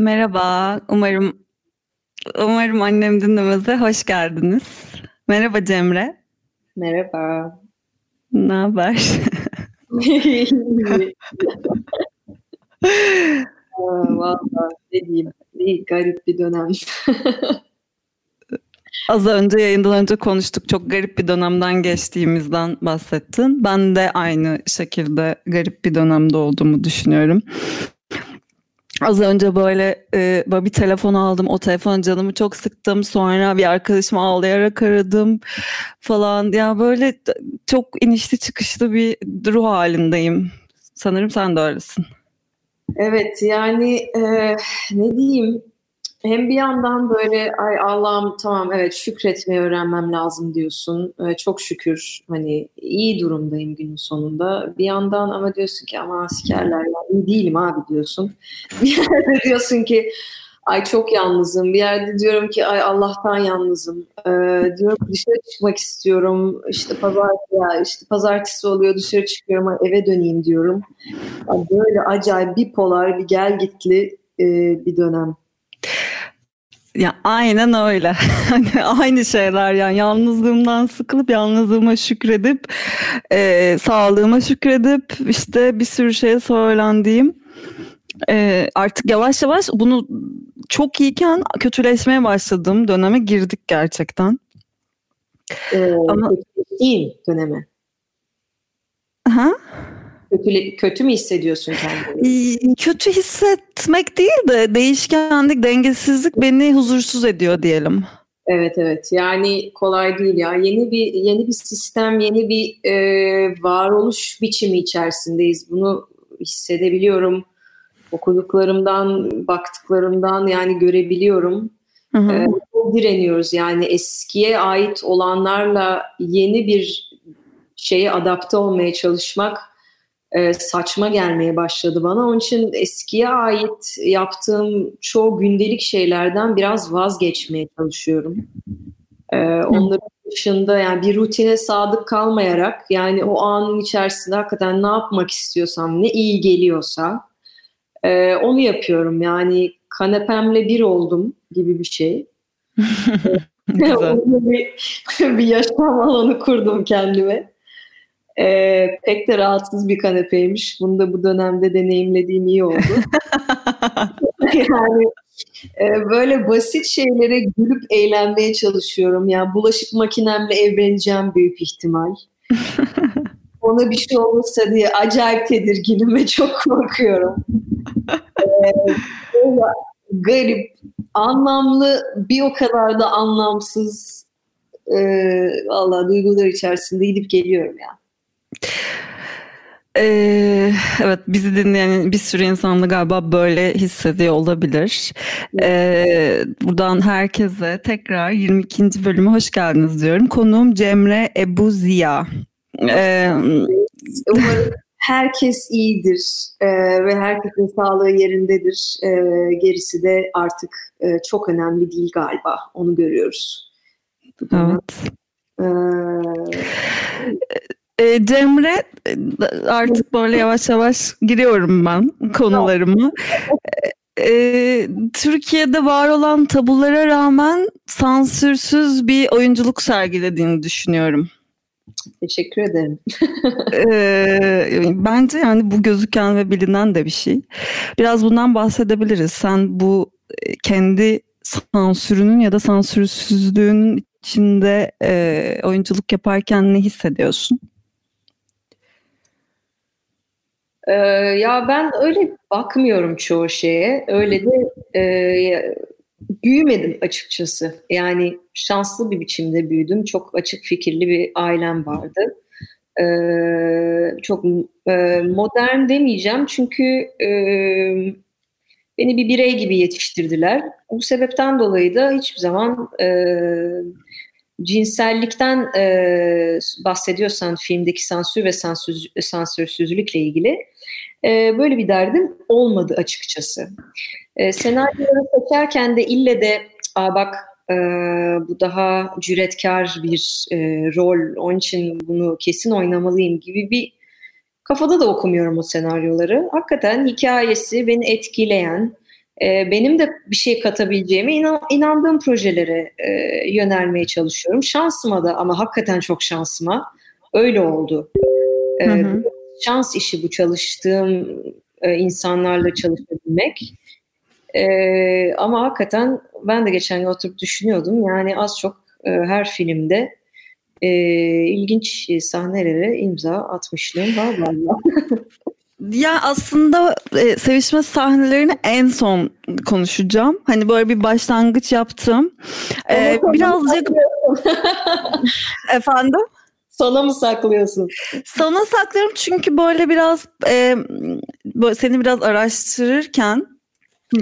Merhaba. Umarım umarım annem dinlemeze hoş geldiniz. Merhaba Cemre. Merhaba. Ne haber? Valla ne diyeyim. Bir garip bir dönem. Az önce yayından önce konuştuk. Çok garip bir dönemden geçtiğimizden bahsettin. Ben de aynı şekilde garip bir dönemde olduğumu düşünüyorum. Az önce böyle, e, böyle bir telefon aldım. O telefon canımı çok sıktım. Sonra bir arkadaşımı ağlayarak aradım falan. Ya böyle çok inişli çıkışlı bir ruh halindeyim. Sanırım sen de öylesin. Evet yani e, ne diyeyim hem bir yandan böyle ay Allah'ım tamam evet şükretmeyi öğrenmem lazım diyorsun. Ee, çok şükür hani iyi durumdayım günün sonunda. Bir yandan ama diyorsun ki ama askerler ya iyi değilim abi diyorsun. Bir yerde diyorsun ki ay çok yalnızım. Bir yerde diyorum ki ay Allah'tan yalnızım. Ee, diyorum dışarı çıkmak istiyorum. İşte pazar ya işte pazartesi oluyor dışarı çıkıyorum ay eve döneyim diyorum. Yani böyle acayip bipolar bir gel gitli e, bir dönem. Ya aynen öyle. Hani aynı şeyler yani yalnızlığımdan sıkılıp yalnızlığıma şükredip e, sağlığıma şükredip işte bir sürü şeye söylendiğim e, artık yavaş yavaş bunu çok iyiyken kötüleşmeye başladığım döneme girdik gerçekten. Ee, Ama değil döneme. Ha? Kötü, kötü mü hissediyorsun kendini? Kötü hissetmek değil de değişkenlik, dengesizlik beni huzursuz ediyor diyelim. Evet evet yani kolay değil ya yeni bir yeni bir sistem yeni bir e, varoluş biçimi içerisindeyiz bunu hissedebiliyorum okuduklarımdan baktıklarımdan yani görebiliyorum hı hı. E, direniyoruz yani eskiye ait olanlarla yeni bir şeye adapte olmaya çalışmak e, saçma gelmeye başladı bana. Onun için eskiye ait yaptığım çoğu gündelik şeylerden biraz vazgeçmeye çalışıyorum. E, onların dışında yani bir rutine sadık kalmayarak yani o anın içerisinde hakikaten ne yapmak istiyorsam, ne iyi geliyorsa e, onu yapıyorum. Yani kanepemle bir oldum gibi bir şey. bir, bir yaşam alanı kurdum kendime. Ee, pek de rahatsız bir kanepeymiş. Bunu da bu dönemde deneyimlediğim iyi oldu. yani e, böyle basit şeylere gülüp eğlenmeye çalışıyorum. Yani bulaşık makinemle evleneceğim büyük ihtimal. Ona bir şey olursa diye acayip tedirginim ve çok korkuyorum. ee, garip, anlamlı, bir o kadar da anlamsız e, valla duygular içerisinde gidip geliyorum ya. Ee, evet bizi dinleyen bir sürü insan da galiba böyle hissediyor olabilir. Ee, buradan herkese tekrar 22. bölüme hoş geldiniz diyorum. Konuğum Cemre Ebu Ziya. Ee, Umarım herkes iyidir e, ve herkesin sağlığı yerindedir. E, gerisi de artık e, çok önemli değil galiba. Onu görüyoruz. Evet. Ee, e, Cemre artık böyle yavaş yavaş giriyorum ben konularımı. E, Türkiye'de var olan tabulara rağmen sansürsüz bir oyunculuk sergilediğini düşünüyorum. Teşekkür ederim. e, bence yani bu gözüken ve bilinen de bir şey. Biraz bundan bahsedebiliriz. Sen bu kendi sansürünün ya da sansürsüzlüğün içinde e, oyunculuk yaparken ne hissediyorsun? Ee, ya ben öyle bakmıyorum çoğu şeye. Öyle de e, büyümedim açıkçası. Yani şanslı bir biçimde büyüdüm. Çok açık fikirli bir ailem vardı. Ee, çok e, modern demeyeceğim çünkü e, beni bir birey gibi yetiştirdiler. Bu sebepten dolayı da hiçbir zaman e, cinsellikten e, bahsediyorsan filmdeki sansür ve sansür, sansürsüzlükle ilgili e, böyle bir derdim olmadı açıkçası. E, senaryoları seçerken de ille de Aa, bak e, bu daha cüretkar bir e, rol onun için bunu kesin oynamalıyım gibi bir kafada da okumuyorum o senaryoları. Hakikaten hikayesi beni etkileyen e, benim de bir şey katabileceğime inan, inandığım projelere e, yönelmeye çalışıyorum. Şansıma da ama hakikaten çok şansıma öyle oldu. E, hı hı. Şans işi bu çalıştığım e, insanlarla çalışabilmek. E, ama hakikaten ben de geçen gün oturup düşünüyordum. Yani az çok e, her filmde e, ilginç sahnelere imza atmışlığım var galiba. Ya aslında e, sevişme sahnelerini en son konuşacağım. Hani böyle bir başlangıç yaptım. Ee, birazcık efendim. Sana mı saklıyorsun? Sana saklıyorum çünkü böyle biraz e, böyle seni biraz araştırırken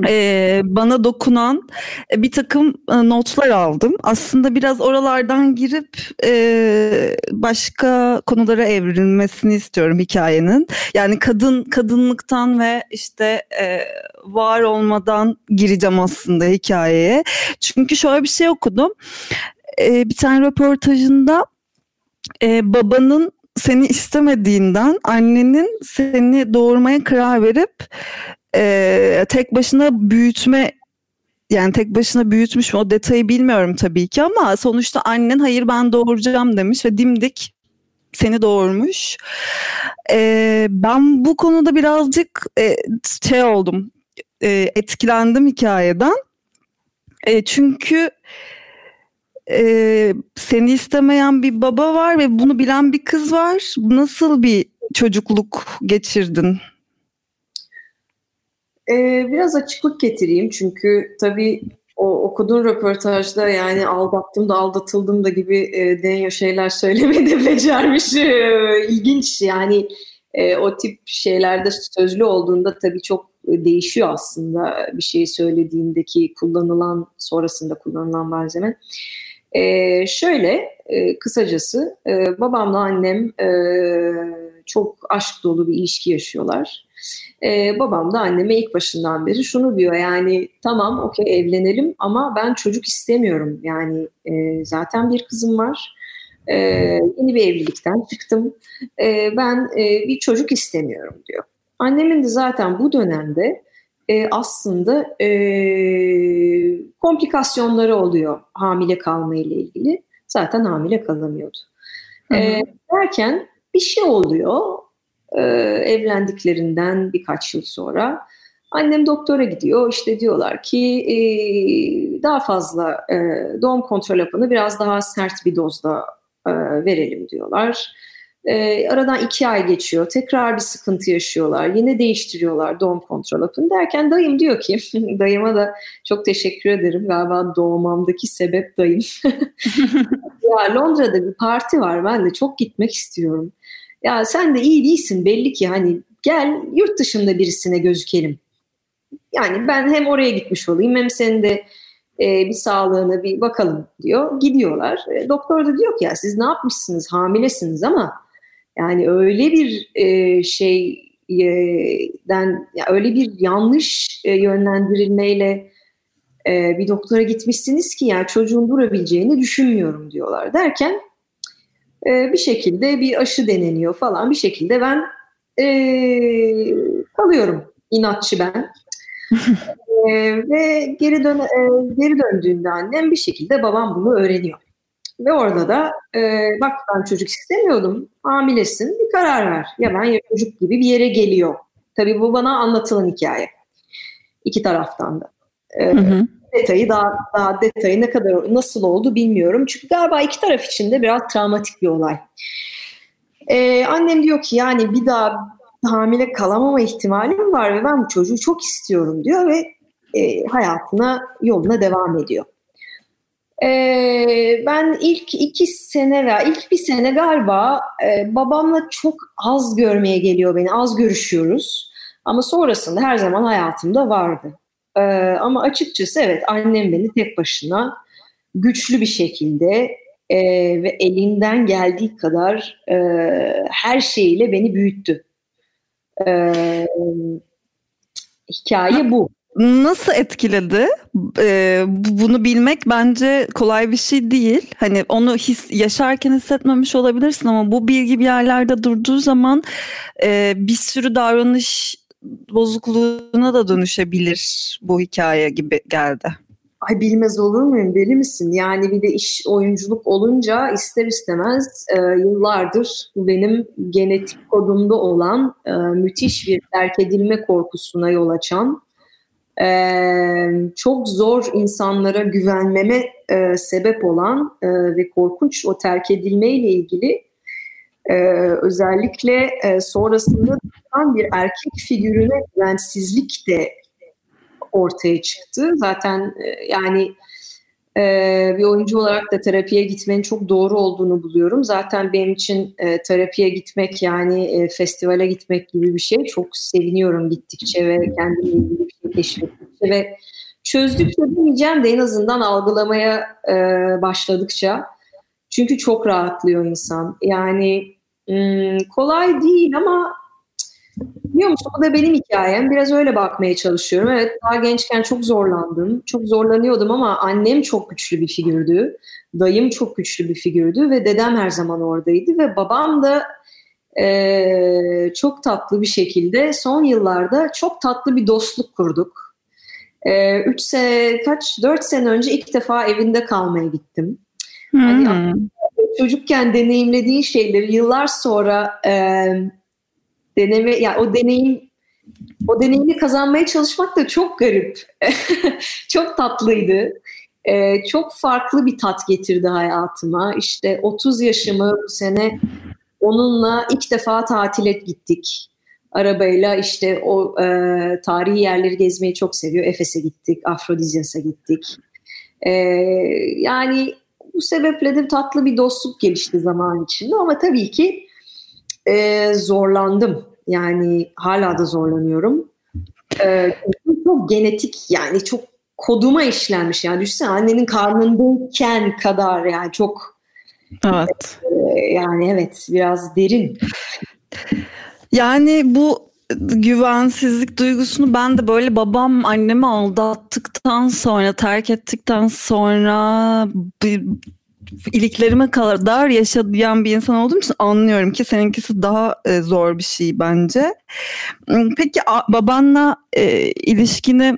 e, bana dokunan e, bir takım e, notlar aldım. Aslında biraz oralardan girip e, başka konulara evrilmesini istiyorum hikayenin. Yani kadın kadınlıktan ve işte e, var olmadan gireceğim aslında hikayeye. Çünkü şöyle bir şey okudum. E, bir tane röportajında e, babanın seni istemediğinden annenin seni doğurmaya karar verip e, tek başına büyütme yani tek başına büyütmüş mü o detayı bilmiyorum tabii ki ama sonuçta annen hayır ben doğuracağım demiş ve dimdik seni doğurmuş. E, ben bu konuda birazcık e, şey oldum e, etkilendim hikayeden. E, çünkü e, seni istemeyen bir baba var ve bunu bilen bir kız var. Nasıl bir çocukluk geçirdin? Ee, biraz açıklık getireyim çünkü tabii o okuduğun röportajda yani aldattım da aldatıldım da gibi e, deniyor şeyler söylemeyi de becermiş. E, ilginç yani e, o tip şeylerde sözlü olduğunda tabii çok değişiyor aslında bir şey söylediğindeki kullanılan sonrasında kullanılan malzeme. E, şöyle e, kısacası e, babamla annem e, çok aşk dolu bir ilişki yaşıyorlar. E, babam da anneme ilk başından beri şunu diyor yani tamam okey evlenelim ama ben çocuk istemiyorum. Yani e, zaten bir kızım var. E, yeni bir evlilikten çıktım. E, ben e, bir çocuk istemiyorum diyor. Annemin de zaten bu dönemde e, aslında e, komplikasyonları oluyor hamile kalma ile ilgili. Zaten hamile kalamıyordu. E, derken bir şey oluyor e, evlendiklerinden birkaç yıl sonra. Annem doktora gidiyor. İşte diyorlar ki e, daha fazla e, doğum kontrol hapını biraz daha sert bir dozda e, verelim diyorlar. E, aradan iki ay geçiyor. Tekrar bir sıkıntı yaşıyorlar. Yine değiştiriyorlar doğum kontrol hapını derken dayım diyor ki dayıma da çok teşekkür ederim. Galiba doğmamdaki sebep dayım. ya Londra'da bir parti var. Ben de çok gitmek istiyorum. Ya sen de iyi değilsin belli ki hani gel yurt dışında birisine gözükelim. Yani ben hem oraya gitmiş olayım hem senin de e, bir sağlığına bir bakalım diyor. Gidiyorlar. E, doktor da diyor ki ya siz ne yapmışsınız hamilesiniz ama yani öyle bir e, şeyden ya öyle bir yanlış e, yönlendirilmeyle e, bir doktora gitmişsiniz ki yani çocuğun durabileceğini düşünmüyorum diyorlar derken e, bir şekilde bir aşı deneniyor falan. Bir şekilde ben e, kalıyorum inatçı ben. E, ve geri dön e, geri döndüğünde annem bir şekilde babam bunu öğreniyor. Ve orada da e, bak ben çocuk istemiyordum hamilesin bir karar ver. Ya ben ya çocuk gibi bir yere geliyor. Tabii bu bana anlatılan hikaye. İki taraftan da. E, hı hı detayı daha daha detayı ne kadar nasıl oldu bilmiyorum. Çünkü galiba iki taraf için de biraz travmatik bir olay. Ee, annem diyor ki yani bir daha hamile kalamama ihtimalim var ve ben bu çocuğu çok istiyorum diyor ve e, hayatına yoluna devam ediyor. Ee, ben ilk iki sene veya ilk bir sene galiba e, babamla çok az görmeye geliyor beni, az görüşüyoruz. Ama sonrasında her zaman hayatımda vardı. Ee, ama açıkçası evet annem beni tek başına güçlü bir şekilde e, ve elinden geldiği kadar e, her şeyiyle beni büyüttü. E, hikaye bu. Nasıl etkiledi? Ee, bunu bilmek bence kolay bir şey değil. Hani onu his, yaşarken hissetmemiş olabilirsin ama bu bilgi bir yerlerde durduğu zaman e, bir sürü davranış bozukluğuna da dönüşebilir bu hikaye gibi geldi. Ay bilmez olur muyum deli misin? Yani bir de iş oyunculuk olunca ister istemez e, yıllardır benim genetik kodumda olan e, müthiş bir terk edilme korkusuna yol açan e, çok zor insanlara güvenmeme e, sebep olan e, ve korkunç o terk edilme ile ilgili e, özellikle e, sonrasında bir erkek figürüne güvensizlik de ortaya çıktı. Zaten e, yani e, bir oyuncu olarak da terapiye gitmenin çok doğru olduğunu buluyorum. Zaten benim için e, terapiye gitmek yani e, festivale gitmek gibi bir şey. Çok seviniyorum gittikçe ve kendimle ilgili bir şey keşfettikçe ve çözdükçe demeyeceğim de en azından algılamaya e, başladıkça. Çünkü çok rahatlıyor insan. Yani kolay değil ama Biliyor musun? Bu da benim hikayem. Biraz öyle bakmaya çalışıyorum. Evet daha gençken çok zorlandım. Çok zorlanıyordum ama annem çok güçlü bir figürdü. Dayım çok güçlü bir figürdü ve dedem her zaman oradaydı. Ve babam da e, çok tatlı bir şekilde son yıllarda çok tatlı bir dostluk kurduk. E, üç sene, kaç, dört sene önce ilk defa evinde kalmaya gittim. Hmm. Hani, çocukken deneyimlediğin şeyleri yıllar sonra e, deneme ya yani o deneyim o deneyimi kazanmaya çalışmak da çok garip. çok tatlıydı. Ee, çok farklı bir tat getirdi hayatıma. İşte 30 yaşımı bu sene onunla ilk defa tatile gittik. Arabayla işte o e, tarihi yerleri gezmeyi çok seviyor. Efes'e gittik, Afrodizyas'a gittik. E, yani bu sebeple de tatlı bir dostluk gelişti zaman içinde ama tabii ki e, zorlandım. Yani hala da zorlanıyorum. E, çok genetik yani çok koduma işlenmiş. Yani düşünsene annenin karnındayken kadar yani çok Evet. E, yani evet biraz derin. Yani bu güvensizlik duygusunu ben de böyle babam annemi aldattıktan sonra terk ettikten sonra iliklerime kadar yaşayan bir insan olduğum için anlıyorum ki seninkisi daha e, zor bir şey bence. Hmm, peki a, babanla e, ilişkini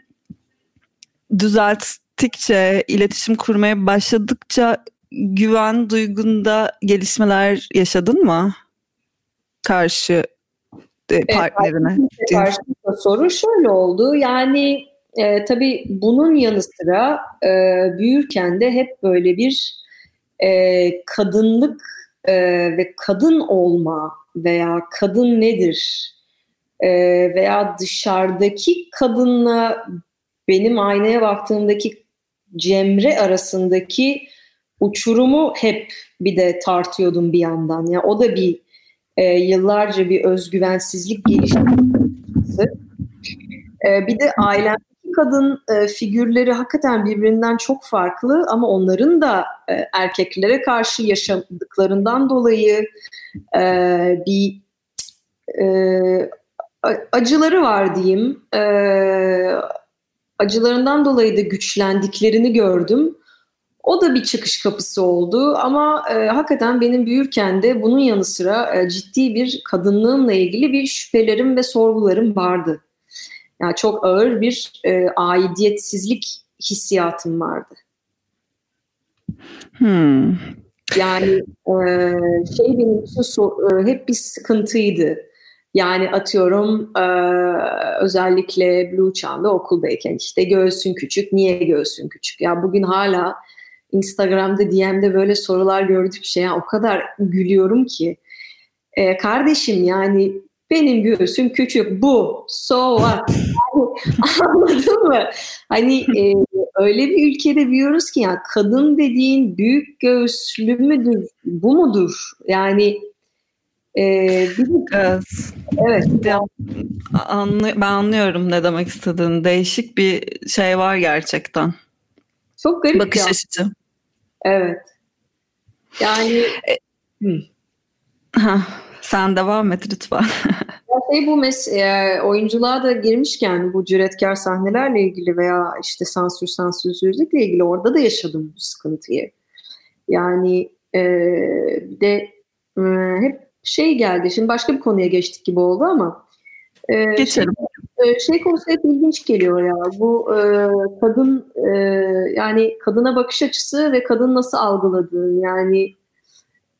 düzelttikçe, iletişim kurmaya başladıkça güven duygunda gelişmeler yaşadın mı? Karşı e, partnerine. Evet, karşı soru şöyle oldu. Yani e, tabii bunun yanı sıra e, büyürken de hep böyle bir e, kadınlık e, ve kadın olma veya kadın nedir e, veya dışarıdaki kadınla benim aynaya baktığımdaki Cemre arasındaki uçurumu hep bir de tartıyordum bir yandan. Yani o da bir e, yıllarca bir özgüvensizlik geliştirmesi. E, bir de ailem kadın e, figürleri hakikaten birbirinden çok farklı ama onların da e, erkeklere karşı yaşadıklarından dolayı e, bir e, acıları var diyeyim. E, acılarından dolayı da güçlendiklerini gördüm. O da bir çıkış kapısı oldu ama e, hakikaten benim büyürken de bunun yanı sıra e, ciddi bir kadınlığımla ilgili bir şüphelerim ve sorgularım vardı. Yani çok ağır bir e, aidiyetsizlik hissiyatım vardı. Hmm. Yani e, şey benim için so, e, hep bir sıkıntıydı. Yani atıyorum e, özellikle Blue Çağ'da okuldayken işte göğsün küçük, niye göğsün küçük? Ya bugün hala Instagram'da DM'de böyle sorular gördükçe ya o kadar gülüyorum ki. E, kardeşim yani benim göğsüm küçük bu so what anladın mı? Hani e, öyle bir ülkede büyüyoruz ki ya kadın dediğin büyük göğüslü müdür bu mudur? Yani e, evet. evet. Anlı, ben anlıyorum ne demek istediğini. Değişik bir şey var gerçekten. Çok garip Bakış ya. açısı. Evet. Yani e, ha. Sen devam et lütfen. şey bu mes e, oyunculuğa da girmişken bu cüretkar sahnelerle ilgili veya işte sansür sansürsüzlükle ilgili orada da yaşadım bu sıkıntıyı. Yani e, de e, hep şey geldi. Şimdi başka bir konuya geçtik gibi oldu ama e, Geçelim. e, şey konusu hep ilginç geliyor ya. Bu e, kadın e, yani kadına bakış açısı ve kadın nasıl algıladığı yani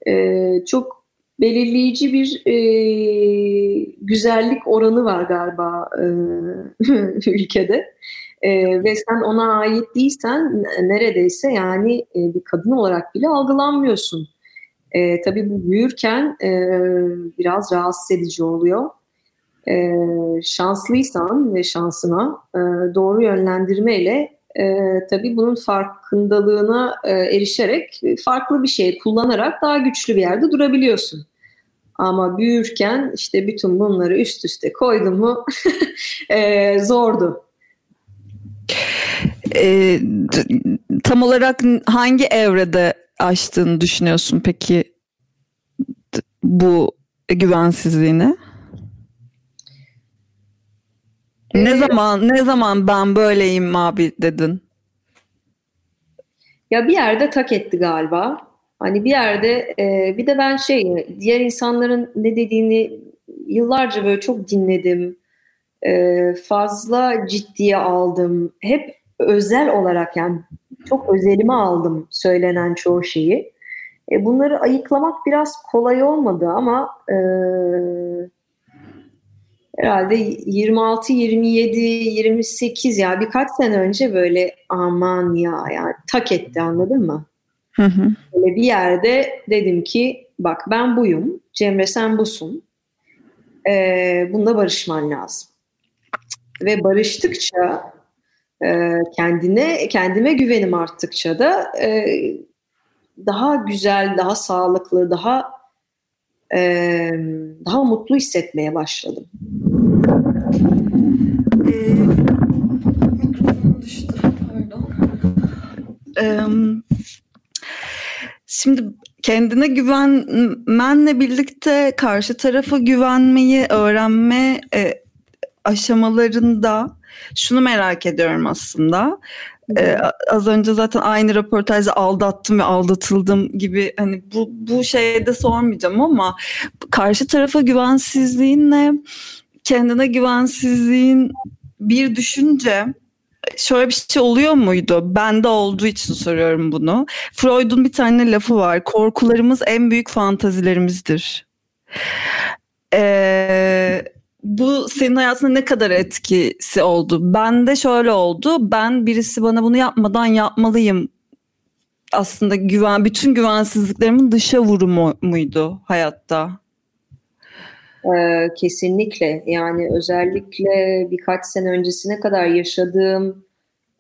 e, çok belirleyici bir e, güzellik oranı var galiba e, ülkede. E, ve sen ona ait değilsen neredeyse yani e, bir kadın olarak bile algılanmıyorsun. E, tabii bu büyürken e, biraz rahatsız edici oluyor. E, şanslıysan ve şansına e, doğru yönlendirmeyle e, tabii bunun farkındalığına e, erişerek farklı bir şey kullanarak daha güçlü bir yerde durabiliyorsun. Ama büyürken işte bütün bunları üst üste koydum mu e, zordu. E, tam olarak hangi evrede aştığını düşünüyorsun peki bu güvensizliğini? Ne zaman ne zaman ben böyleyim abi dedin? Ya bir yerde tak etti galiba. Hani bir yerde e, bir de ben şey diğer insanların ne dediğini yıllarca böyle çok dinledim. E, fazla ciddiye aldım. Hep özel olarak yani çok özelime aldım söylenen çoğu şeyi. E, bunları ayıklamak biraz kolay olmadı ama e, herhalde 26, 27, 28 ya birkaç sene önce böyle aman ya yani tak etti anladın mı? Hı hı. Böyle bir yerde dedim ki bak ben buyum, Cemre sen busun. Ee, bunda barışman lazım. Ve barıştıkça e, kendine kendime güvenim arttıkça da e, daha güzel, daha sağlıklı, daha e, daha mutlu hissetmeye başladım. Şimdi kendine güvenmenle birlikte karşı tarafa güvenmeyi öğrenme e, aşamalarında şunu merak ediyorum aslında. Ee, az önce zaten aynı röportajda aldattım ve aldatıldım gibi hani bu bu şeyde sormayacağım ama karşı tarafa güvensizliğinle kendine güvensizliğin bir düşünce şöyle bir şey oluyor muydu? Bende olduğu için soruyorum bunu. Freud'un bir tane lafı var. Korkularımız en büyük fantazilerimizdir. Ee, bu senin hayatında ne kadar etkisi oldu? Ben de şöyle oldu. Ben birisi bana bunu yapmadan yapmalıyım. Aslında güven, bütün güvensizliklerimin dışa vurumu muydu hayatta? Ee, kesinlikle. Yani özellikle birkaç sene öncesine kadar yaşadığım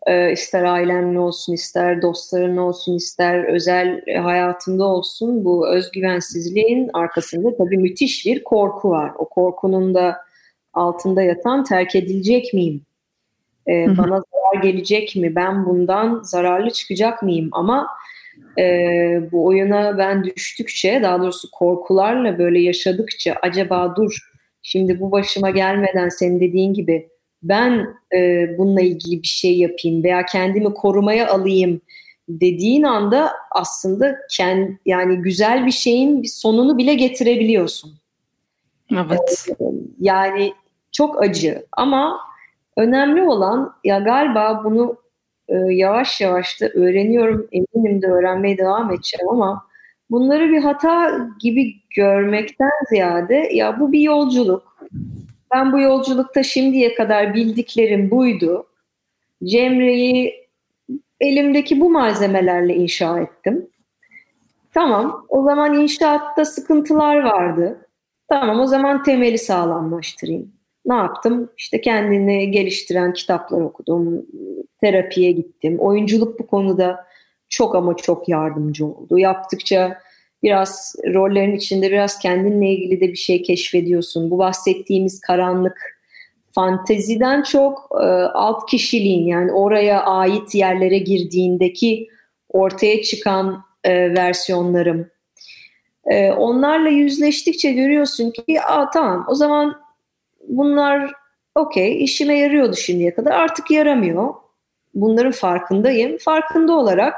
e, ister ailemle olsun, ister dostlarınla olsun, ister özel hayatımda olsun bu özgüvensizliğin arkasında tabii müthiş bir korku var. O korkunun da altında yatan terk edilecek miyim? Ee. Bana zarar gelecek mi? Ben bundan zararlı çıkacak mıyım? Ama e, bu oyuna ben düştükçe, daha doğrusu korkularla böyle yaşadıkça acaba dur şimdi bu başıma gelmeden senin dediğin gibi ben e, bununla ilgili bir şey yapayım veya kendimi korumaya alayım dediğin anda aslında kend, yani güzel bir şeyin bir sonunu bile getirebiliyorsun. Evet. Yani çok acı ama önemli olan ya galiba bunu e, yavaş yavaş da öğreniyorum eminim de öğrenmeye devam edeceğim ama bunları bir hata gibi görmekten ziyade ya bu bir yolculuk. Ben bu yolculukta şimdiye kadar bildiklerim buydu. Cemre'yi elimdeki bu malzemelerle inşa ettim. Tamam, o zaman inşaatta sıkıntılar vardı. Tamam, o zaman temeli sağlamlaştırayım ne yaptım? İşte kendini geliştiren kitaplar okudum, terapiye gittim. Oyunculuk bu konuda çok ama çok yardımcı oldu. Yaptıkça biraz rollerin içinde biraz kendinle ilgili de bir şey keşfediyorsun. Bu bahsettiğimiz karanlık fanteziden çok e, alt kişiliğin yani oraya ait yerlere girdiğindeki ortaya çıkan e, versiyonlarım. E, onlarla yüzleştikçe görüyorsun ki Aa, tamam o zaman bunlar okey işime yarıyordu şimdiye kadar artık yaramıyor. Bunların farkındayım. Farkında olarak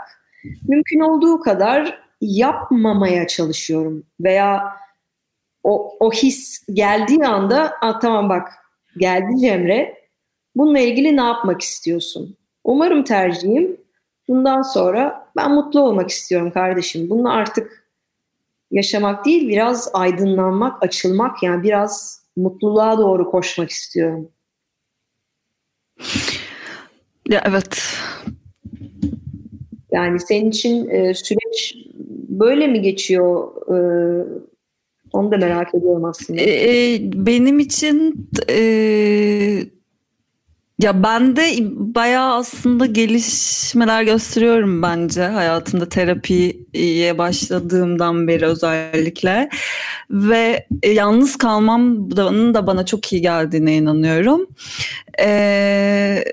mümkün olduğu kadar yapmamaya çalışıyorum veya o, o his geldiği anda tamam bak geldi Cemre Bununla ilgili ne yapmak istiyorsun? Umarım tercihim bundan sonra ben mutlu olmak istiyorum kardeşim. Bunu artık yaşamak değil biraz aydınlanmak, açılmak yani biraz mutluluğa doğru koşmak istiyorum. Ya evet. Yani senin için e, süreç böyle mi geçiyor? E, onu da merak ediyorum aslında. E, benim için e, ya ben de bayağı aslında gelişmeler gösteriyorum bence hayatımda terapiye başladığımdan beri özellikle ve e, yalnız kalmamın da bana çok iyi geldiğine inanıyorum. Ee,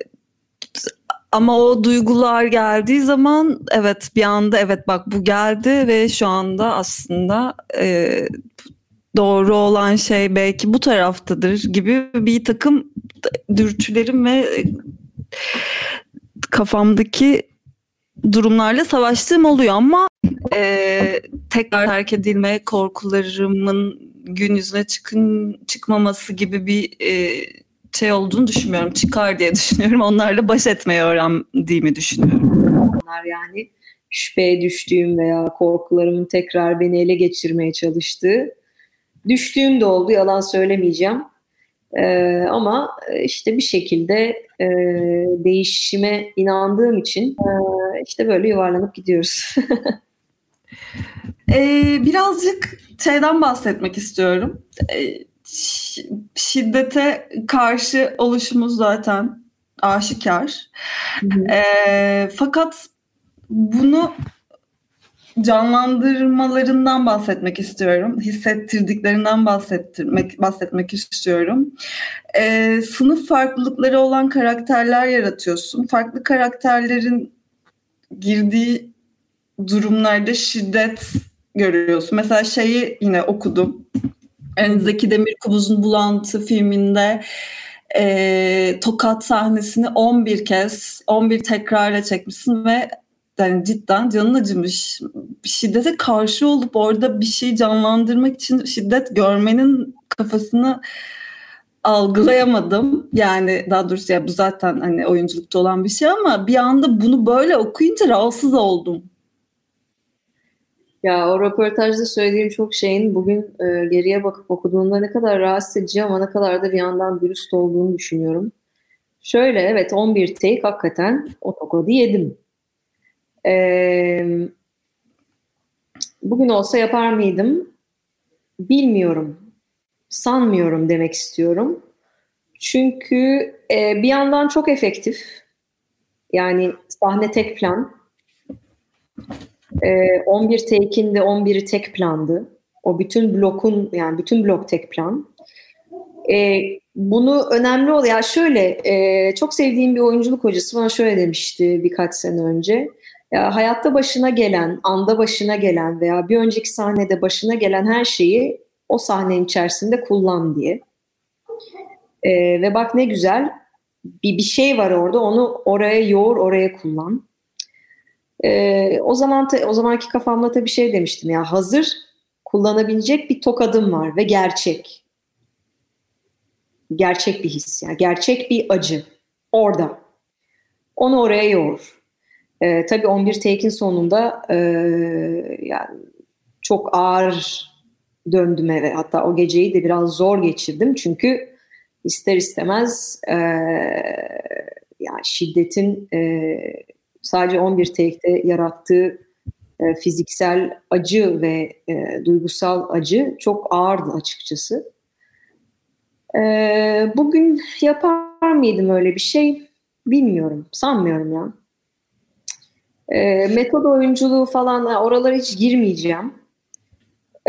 ama o duygular geldiği zaman evet bir anda evet bak bu geldi ve şu anda aslında e, doğru olan şey belki bu taraftadır gibi bir takım dürtülerim ve kafamdaki durumlarla savaştığım oluyor ama e, tekrar terk edilme korkularımın gün yüzüne çıkın çıkmaması gibi bir e, şey olduğunu düşünmüyorum. Çıkar diye düşünüyorum. Onlarla baş etmeyi öğrendiğimi düşünüyorum. Onlar yani şüpheye düştüğüm veya korkularımın tekrar beni ele geçirmeye çalıştığı düştüğüm de oldu yalan söylemeyeceğim. Ee, ama işte bir şekilde e, değişime inandığım için e, işte böyle yuvarlanıp gidiyoruz. ee, birazcık şeyden bahsetmek istiyorum. Ee, şiddete karşı oluşumuz zaten aşikar. E, fakat bunu canlandırmalarından bahsetmek istiyorum. Hissettirdiklerinden bahsettirmek, bahsetmek istiyorum. E, sınıf farklılıkları olan karakterler yaratıyorsun. Farklı karakterlerin girdiği durumlarda şiddet görüyorsun. Mesela şeyi yine okudum. Yani Zeki Demirkubuz'un Bulantı filminde e, tokat sahnesini 11 kez 11 tekrarla çekmişsin ve yani cidden canın acımış. Şiddete karşı olup orada bir şey canlandırmak için şiddet görmenin kafasını algılayamadım. Yani daha doğrusu ya bu zaten hani oyunculukta olan bir şey ama bir anda bunu böyle okuyunca rahatsız oldum. Ya o röportajda söylediğim çok şeyin bugün e, geriye bakıp okuduğumda ne kadar rahatsız edici ama ne kadar da bir yandan dürüst olduğunu düşünüyorum. Şöyle evet 11 take hakikaten o tokadı yedim. Ee, bugün olsa yapar mıydım? Bilmiyorum. Sanmıyorum demek istiyorum. Çünkü e, bir yandan çok efektif. Yani sahne tek plan. E, 11 take'in de 11'i tek plandı. O bütün blokun yani bütün blok tek plan. E, bunu önemli ol ya şöyle e, çok sevdiğim bir oyunculuk hocası bana şöyle demişti birkaç sene önce. Ya hayatta başına gelen, anda başına gelen veya bir önceki sahnede başına gelen her şeyi o sahnenin içerisinde kullan diye. Ee, ve bak ne güzel bir, bir şey var orada onu oraya yoğur oraya kullan. Ee, o zaman ta, o zamanki kafamda tabii şey demiştim ya hazır kullanabilecek bir tokadım var ve gerçek. Gerçek bir his yani gerçek bir acı orada. Onu oraya yoğur. E, tabii 11 take'in sonunda e, yani çok ağır döndüm eve. Hatta o geceyi de biraz zor geçirdim. Çünkü ister istemez e, yani şiddetin e, sadece 11 take'te yarattığı e, fiziksel acı ve e, duygusal acı çok ağırdı açıkçası. E, bugün yapar mıydım öyle bir şey? Bilmiyorum. Sanmıyorum ya. E, metod oyunculuğu falan oralara hiç girmeyeceğim.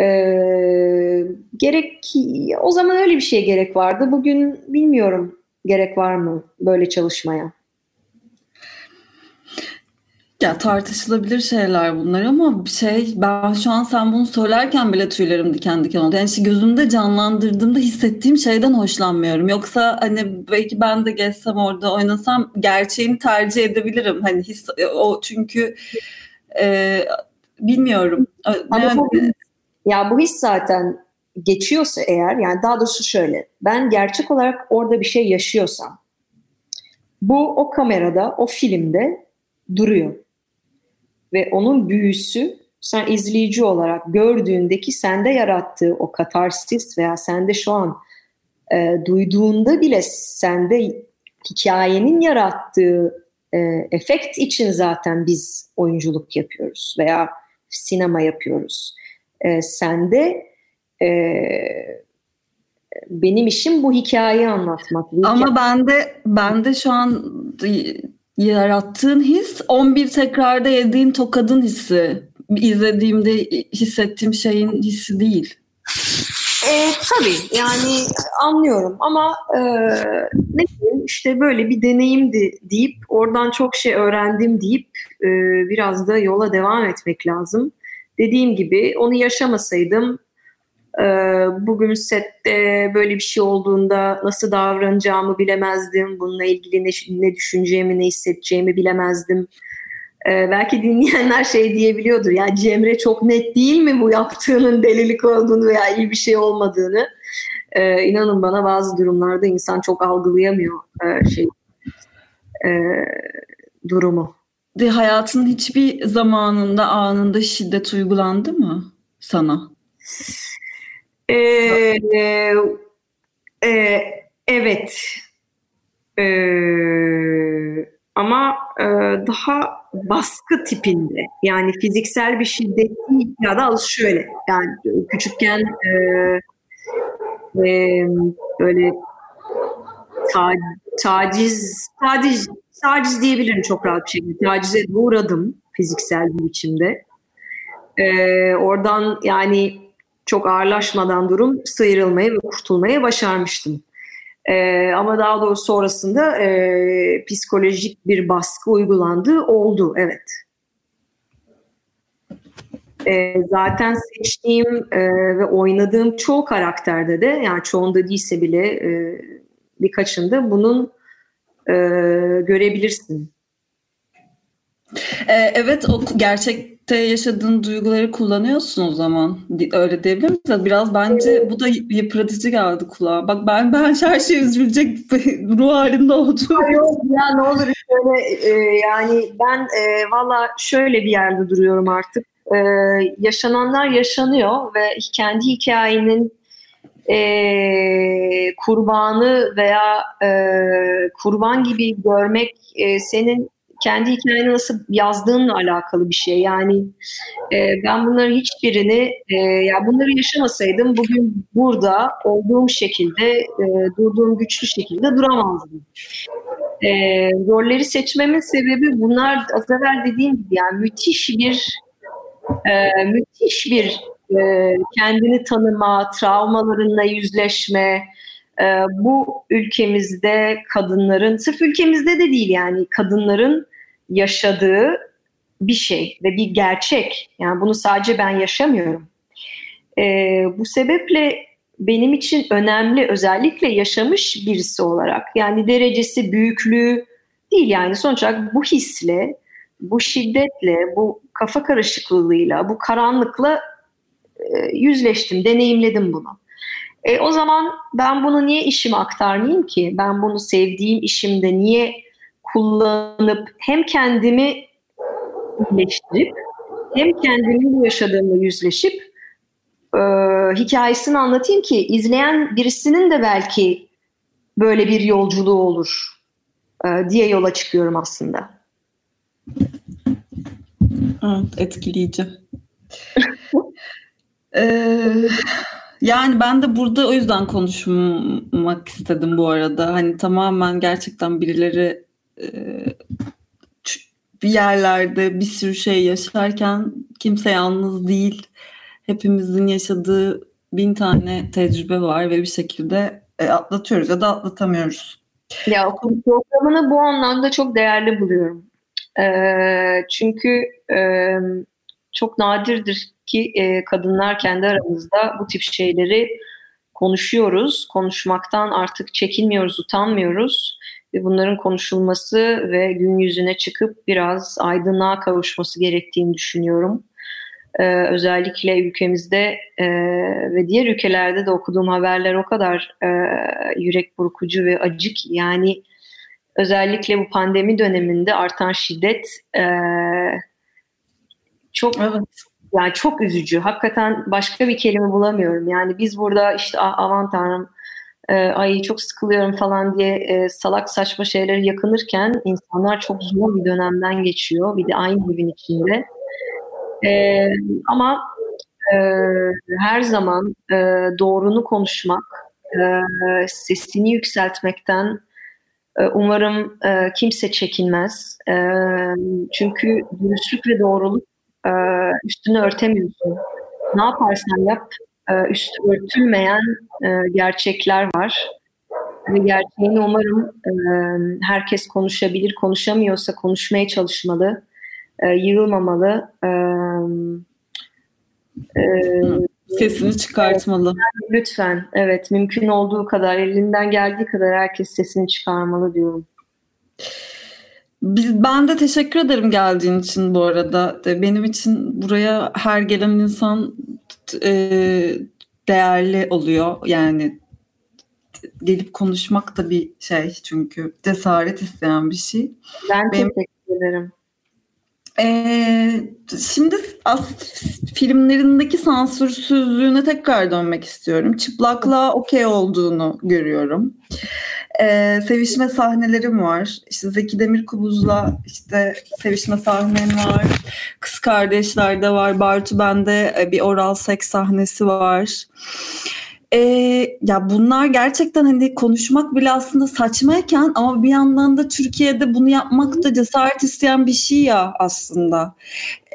E, gerek o zaman öyle bir şeye gerek vardı. Bugün bilmiyorum gerek var mı böyle çalışmaya. Ya tartışılabilir şeyler bunlar ama şey ben şu an sen bunu söylerken bile tüylerim diken diken oldu. Yani işte gözümde canlandırdığımda hissettiğim şeyden hoşlanmıyorum. Yoksa hani belki ben de geçsem orada oynasam gerçeğini tercih edebilirim. Hani his, o çünkü e, bilmiyorum. Yani, ya bu his zaten geçiyorsa eğer yani daha doğrusu şöyle ben gerçek olarak orada bir şey yaşıyorsam bu o kamerada, o filmde duruyor. Ve onun büyüsü sen izleyici olarak gördüğündeki sende yarattığı o katarsis veya sende şu an e, duyduğunda bile sende hikayenin yarattığı e, efekt için zaten biz oyunculuk yapıyoruz veya sinema yapıyoruz. E, sende e, benim işim bu hikayeyi anlatmak. Bu Ama ben de ben de şu an yarattığın his 11 tekrarda yediğin tokadın hissi. İzlediğimde hissettiğim şeyin hissi değil. E, tabii yani anlıyorum ama e, ne diyeyim işte böyle bir deneyimdi deyip oradan çok şey öğrendim deyip e, biraz da yola devam etmek lazım. Dediğim gibi onu yaşamasaydım bugün sette böyle bir şey olduğunda nasıl davranacağımı bilemezdim. Bununla ilgili ne, ne düşüneceğimi, ne hissedeceğimi bilemezdim. Ee, belki dinleyenler şey diyebiliyordur. Ya Cemre çok net değil mi bu yaptığının delilik olduğunu veya iyi bir şey olmadığını. Ee, inanın bana bazı durumlarda insan çok algılayamıyor e, şey e, durumu. De hayatının hiçbir zamanında anında şiddet uygulandı mı sana? Ee, e, evet. Ee, ama e, daha baskı tipinde. Yani fiziksel bir şiddet ya da şöyle. Yani küçükken e, e, böyle ta, taciz taciz taciz diyebilirim çok rahat bir şekilde. Tacize uğradım fiziksel bir biçimde. E, oradan yani çok ağırlaşmadan durum sıyrılmayı ve kurtulmayı başarmıştım. E, ama daha doğrusu sonrasında e, psikolojik bir baskı uygulandığı oldu, evet. E, zaten seçtiğim e, ve oynadığım çoğu karakterde de, yani çoğunda değilse bile e, birkaçında bunun e, görebilirsin. E, evet, o gerçek birlikte yaşadığın duyguları kullanıyorsun o zaman. Öyle diyebilir misin? Biraz bence bu da yıpratıcı geldi kulağa. Bak ben ben her şey üzülecek ruh halinde oldum. Yok ya ne olur şöyle e, yani ben e, valla şöyle bir yerde duruyorum artık. E, yaşananlar yaşanıyor ve kendi hikayenin e, kurbanı veya e, kurban gibi görmek e, senin kendi hikayeni nasıl yazdığınla alakalı bir şey. Yani e, ben bunların hiçbirini e, ya bunları yaşamasaydım bugün burada olduğum şekilde e, durduğum güçlü şekilde duramazdım. E, rolleri seçmemin sebebi bunlar az evvel dediğim gibi yani müthiş bir e, müthiş bir e, kendini tanıma, travmalarınla yüzleşme, e, bu ülkemizde kadınların, sırf ülkemizde de değil yani kadınların yaşadığı bir şey ve bir gerçek. Yani bunu sadece ben yaşamıyorum. E, bu sebeple benim için önemli özellikle yaşamış birisi olarak yani derecesi büyüklüğü değil yani sonuç olarak bu hisle, bu şiddetle, bu kafa karışıklığıyla, bu karanlıkla e, yüzleştim, deneyimledim bunu. E, o zaman ben bunu niye işime aktarmayayım ki? Ben bunu sevdiğim işimde niye kullanıp hem kendimi iyileştirip hem kendimin yaşadığımla yüzleşip e, hikayesini anlatayım ki izleyen birisinin de belki böyle bir yolculuğu olur e, diye yola çıkıyorum aslında. Evet, etkileyici. ee, yani ben de burada o yüzden konuşmak istedim bu arada. Hani tamamen gerçekten birileri bir yerlerde bir sürü şey yaşarken kimse yalnız değil. Hepimizin yaşadığı bin tane tecrübe var ve bir şekilde e, atlatıyoruz ya da atlatamıyoruz. Ya okul programını bu anlamda çok değerli buluyorum. Çünkü çok nadirdir ki e, kadınlar kendi aramızda bu tip şeyleri konuşuyoruz. Konuşmaktan artık çekinmiyoruz, utanmıyoruz ve bunların konuşulması ve gün yüzüne çıkıp biraz aydınlığa kavuşması gerektiğini düşünüyorum. Ee, özellikle ülkemizde e, ve diğer ülkelerde de okuduğum haberler o kadar e, yürek burkucu ve acık yani özellikle bu pandemi döneminde artan şiddet e, çok evet. yani çok üzücü. Hakikaten başka bir kelime bulamıyorum. Yani biz burada işte ah, aman tanrım e, ay çok sıkılıyorum falan diye e, salak saçma şeyleri yakınırken insanlar çok zor bir dönemden geçiyor. Bir de aynı evin içinde. E, ama e, her zaman e, doğrunu konuşmak, e, sesini yükseltmekten e, umarım e, kimse çekinmez. E, çünkü dürüstlük ve doğruluk e, üstünü örtemiyorsun. Ne yaparsan yap üstü örtülmeyen e, gerçekler var. Ve gerçeğini umarım e, herkes konuşabilir. Konuşamıyorsa konuşmaya çalışmalı. E, yığılmamalı. E, e, Sesini çıkartmalı. Lütfen, evet mümkün olduğu kadar, elinden geldiği kadar herkes sesini çıkarmalı diyorum. Biz, ben de teşekkür ederim geldiğin için bu arada. Benim için buraya her gelen insan e, değerli oluyor. Yani gelip konuşmak da bir şey çünkü cesaret isteyen bir şey. Ben Benim, teşekkür ederim. Ee, şimdi filmlerindeki sansürsüzlüğüne tekrar dönmek istiyorum. Çıplaklığa okey olduğunu görüyorum. Ee, sevişme sahnelerim var. İşte Zeki Demirkubuz'la işte sevişme sahnem var. Kız kardeşlerde var. Bartu bende e, bir oral seks sahnesi var. Ee, ya bunlar gerçekten hani konuşmak bile aslında saçmayken ama bir yandan da Türkiye'de bunu yapmak da cesaret isteyen bir şey ya aslında.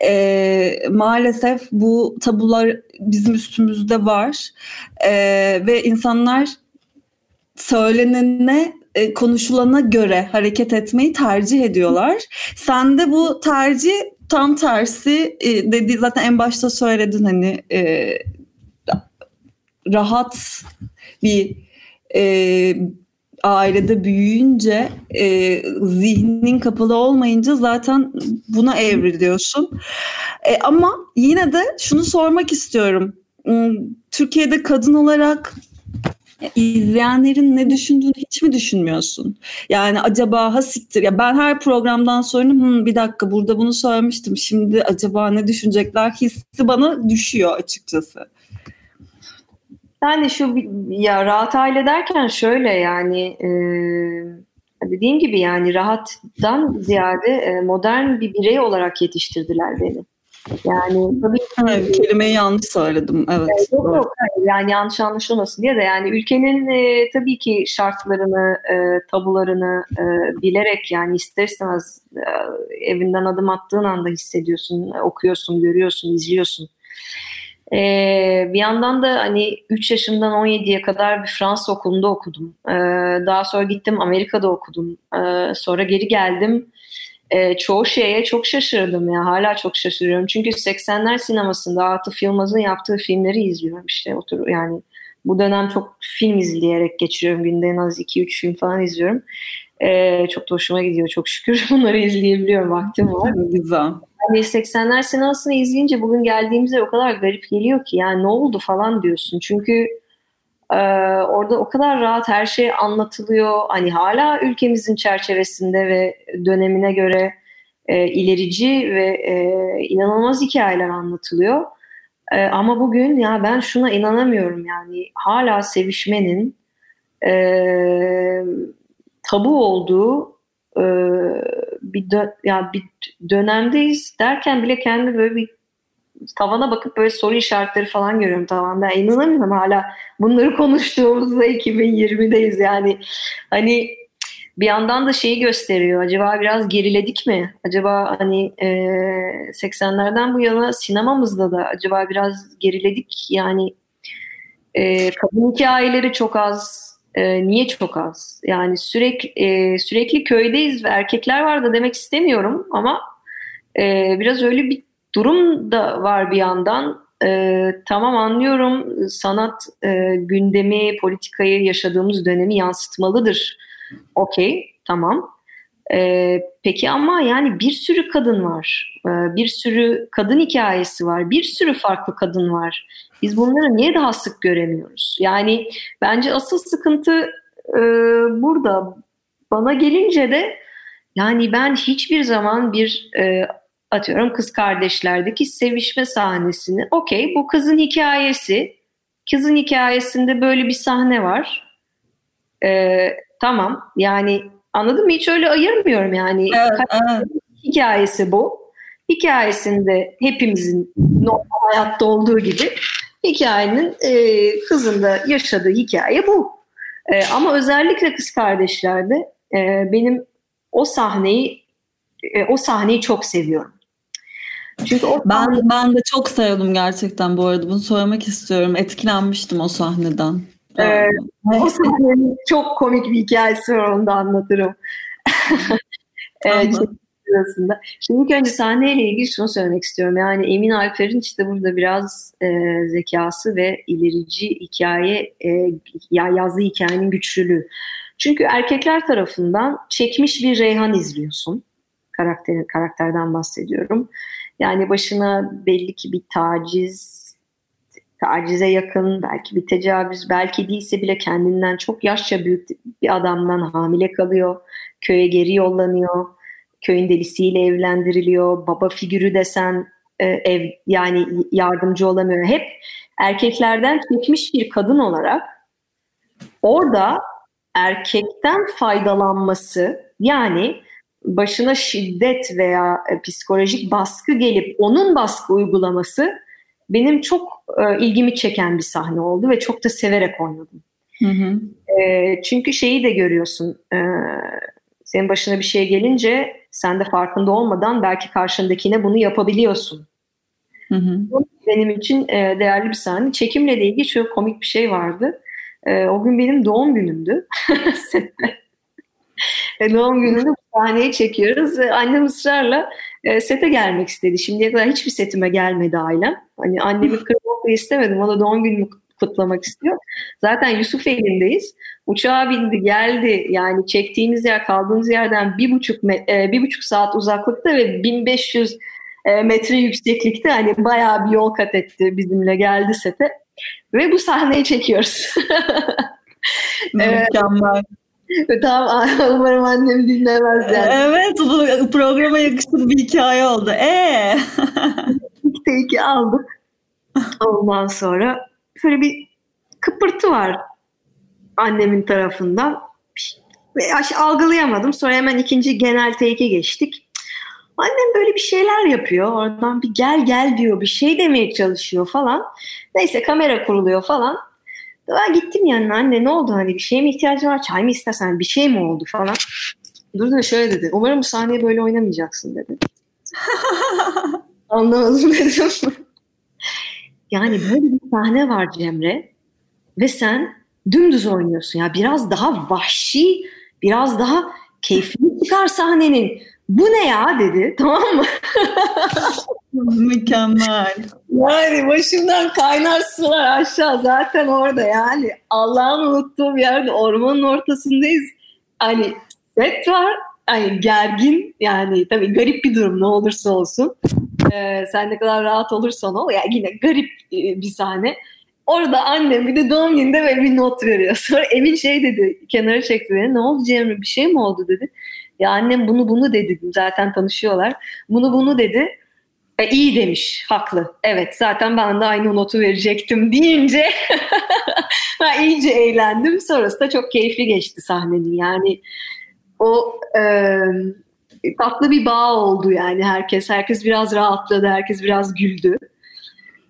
Ee, maalesef bu tabular bizim üstümüzde var ee, ve insanlar söylenene e, konuşulana göre hareket etmeyi tercih ediyorlar. Sen de bu tercih tam tersi e, dedi zaten en başta söyledin hani e, rahat bir e, ailede büyüyünce e, zihnin kapalı olmayınca zaten buna evriliyorsun. E, ama yine de şunu sormak istiyorum. Hmm, Türkiye'de kadın olarak izleyenlerin ne düşündüğünü hiç mi düşünmüyorsun? Yani acaba ha siktir ya ben her programdan sonra Hı, bir dakika burada bunu söylemiştim şimdi acaba ne düşünecekler hissi bana düşüyor açıkçası. Yani şu ya rahat aile derken şöyle yani e, dediğim gibi yani rahattan ziyade e, modern bir birey olarak yetiştirdiler beni. Yani tabii evet, kelimeyi yanlış söyledim. Evet. E, yok yok yani yanlış anlaşılmasın diye de yani ülkenin e, tabii ki şartlarını, e, tabularını e, bilerek yani ister istemez e, evinden adım attığın anda hissediyorsun, okuyorsun, görüyorsun, izliyorsun. Ee, bir yandan da hani 3 yaşımdan 17'ye kadar bir Fransız okulunda okudum. Ee, daha sonra gittim Amerika'da okudum. Ee, sonra geri geldim. Ee, çoğu şeye çok şaşırdım ya. Hala çok şaşırıyorum. Çünkü 80'ler sinemasında Atıf Yılmaz'ın yaptığı filmleri izliyorum işte. Otur yani bu dönem çok film izleyerek geçiriyorum. Günde en az 2-3 film falan izliyorum. Ee, çok da hoşuma gidiyor çok şükür. Bunları izleyebiliyorum. Vaktim var. Güzel. Hani 80'ler sinemasını izleyince bugün geldiğimizde o kadar garip geliyor ki yani ne oldu falan diyorsun. Çünkü e, orada o kadar rahat her şey anlatılıyor. Hani hala ülkemizin çerçevesinde ve dönemine göre e, ilerici ve e, inanılmaz hikayeler anlatılıyor. E, ama bugün ya ben şuna inanamıyorum yani hala sevişmenin e, tabu olduğu e, bir dö yani bir dönemdeyiz derken bile kendi böyle bir tavana bakıp böyle soru işaretleri falan görüyorum tavanda. İnanamıyorum hala bunları konuştuğumuzda 2020'deyiz yani. Hani bir yandan da şeyi gösteriyor. Acaba biraz geriledik mi? Acaba hani e, 80'lerden bu yana sinemamızda da acaba biraz geriledik. Yani e, kadın hikayeleri çok az e, niye çok az? Yani sürekli e, sürekli köydeyiz ve erkekler var da demek istemiyorum ama e, biraz öyle bir durum da var bir yandan. E, tamam anlıyorum sanat e, gündemi, politikayı yaşadığımız dönemi yansıtmalıdır. Okey tamam. E, peki ama yani bir sürü kadın var. E, bir sürü kadın hikayesi var. Bir sürü farklı kadın var. Biz bunları niye daha sık göremiyoruz? Yani bence asıl sıkıntı e, burada. bana gelince de yani ben hiçbir zaman bir e, atıyorum kız kardeşlerdeki sevişme sahnesini okey bu kızın hikayesi kızın hikayesinde böyle bir sahne var e, tamam yani anladın mı hiç öyle ayırmıyorum yani evet, evet. hikayesi bu hikayesinde hepimizin normal hayatta olduğu gibi hikayenin e, kızında yaşadığı hikaye bu e, ama özellikle kız kardeşlerde e, benim o sahneyi e, o sahneyi çok seviyorum. Çünkü o ben sahne... ben de çok sevdim gerçekten bu arada. Bunu söylemek istiyorum. Etkilenmiştim o sahneden. Ee, o sahnenin çok komik bir hikayesi var onu da anlatırım. evet, sırasında. Şimdi ilk önce sahneyle ilgili şunu söylemek istiyorum. Yani Emin Alper'in işte burada biraz e, zekası ve ilerici hikaye e, ya yazdığı hikayenin güçlülüğü. Çünkü erkekler tarafından çekmiş bir Reyhan izliyorsun. Karakter, karakterden bahsediyorum. Yani başına belli ki bir taciz, tacize yakın, belki bir tecavüz, belki değilse bile kendinden çok yaşça büyük bir adamdan hamile kalıyor. Köye geri yollanıyor. Köyün delisiyle evlendiriliyor. Baba figürü desen e, ev yani yardımcı olamıyor. Hep erkeklerden çekmiş bir kadın olarak orada erkekten faydalanması yani başına şiddet veya e, psikolojik baskı gelip onun baskı uygulaması benim çok e, ilgimi çeken bir sahne oldu ve çok da severek oynadım. Hı hı. E, çünkü şeyi de görüyorsun, e, senin başına bir şey gelince sen de farkında olmadan belki karşındakine bunu yapabiliyorsun. Hı hı. Benim için e, değerli bir sahne. Çekimle de ilgili şöyle komik bir şey vardı. E, o gün benim doğum günümdü. e, doğum gününde bu sahneyi çekiyoruz. Annem ısrarla e, sete gelmek istedi. Şimdiye kadar hiçbir setime gelmedi ailem. Hani annemi kırmak da istemedim. O da doğum günümü kutlamak istiyor. Zaten Yusuf elindeyiz. Uçağa bindi geldi. Yani çektiğimiz yer kaldığımız yerden bir buçuk, e, bir buçuk saat uzaklıkta ve 1500 e, metre yükseklikte hani bayağı bir yol kat etti bizimle geldi sete. Ve bu sahneyi çekiyoruz. Mükemmel. Tamam umarım annem dinlemez yani. Evet bu programa yakışır bir hikaye oldu. Ee. İlk teki aldık. Ondan sonra şöyle bir kıpırtı var annemin tarafından. Ve algılayamadım. Sonra hemen ikinci genel take'e geçtik. Annem böyle bir şeyler yapıyor. Oradan bir gel gel diyor. Bir şey demeye çalışıyor falan. Neyse kamera kuruluyor falan. Ben gittim yanına anne ne oldu hani bir şeye mi ihtiyacın var çay mı istersen bir şey mi oldu falan. Durdu şöyle dedi. Umarım bu sahneyi böyle oynamayacaksın dedi. Anlamadım dedim. yani böyle bir sahne var Cemre ve sen dümdüz oynuyorsun. Ya biraz daha vahşi, biraz daha keyfini çıkar sahnenin. Bu ne ya dedi tamam mı? Mükemmel. Yani başımdan kaynar sular aşağı zaten orada yani Allah'ın unuttuğu bir yerde ormanın ortasındayız. Hani set var hani gergin yani tabii garip bir durum ne olursa olsun. Ee, sen ne kadar rahat olursan ol yani yine garip e, bir sahne. Orada annem bir de doğum gününde ve bir not veriyor. Sonra Emin şey dedi kenara çekti beni ne oldu Cemre bir şey mi oldu dedi. Ya annem bunu bunu dedi zaten tanışıyorlar. Bunu bunu dedi. E, iyi demiş, haklı. Evet, zaten ben de aynı notu verecektim deyince ben iyice eğlendim. Sonrası da çok keyifli geçti sahnenin. Yani o e, tatlı bir bağ oldu yani herkes. Herkes biraz rahatladı, herkes biraz güldü.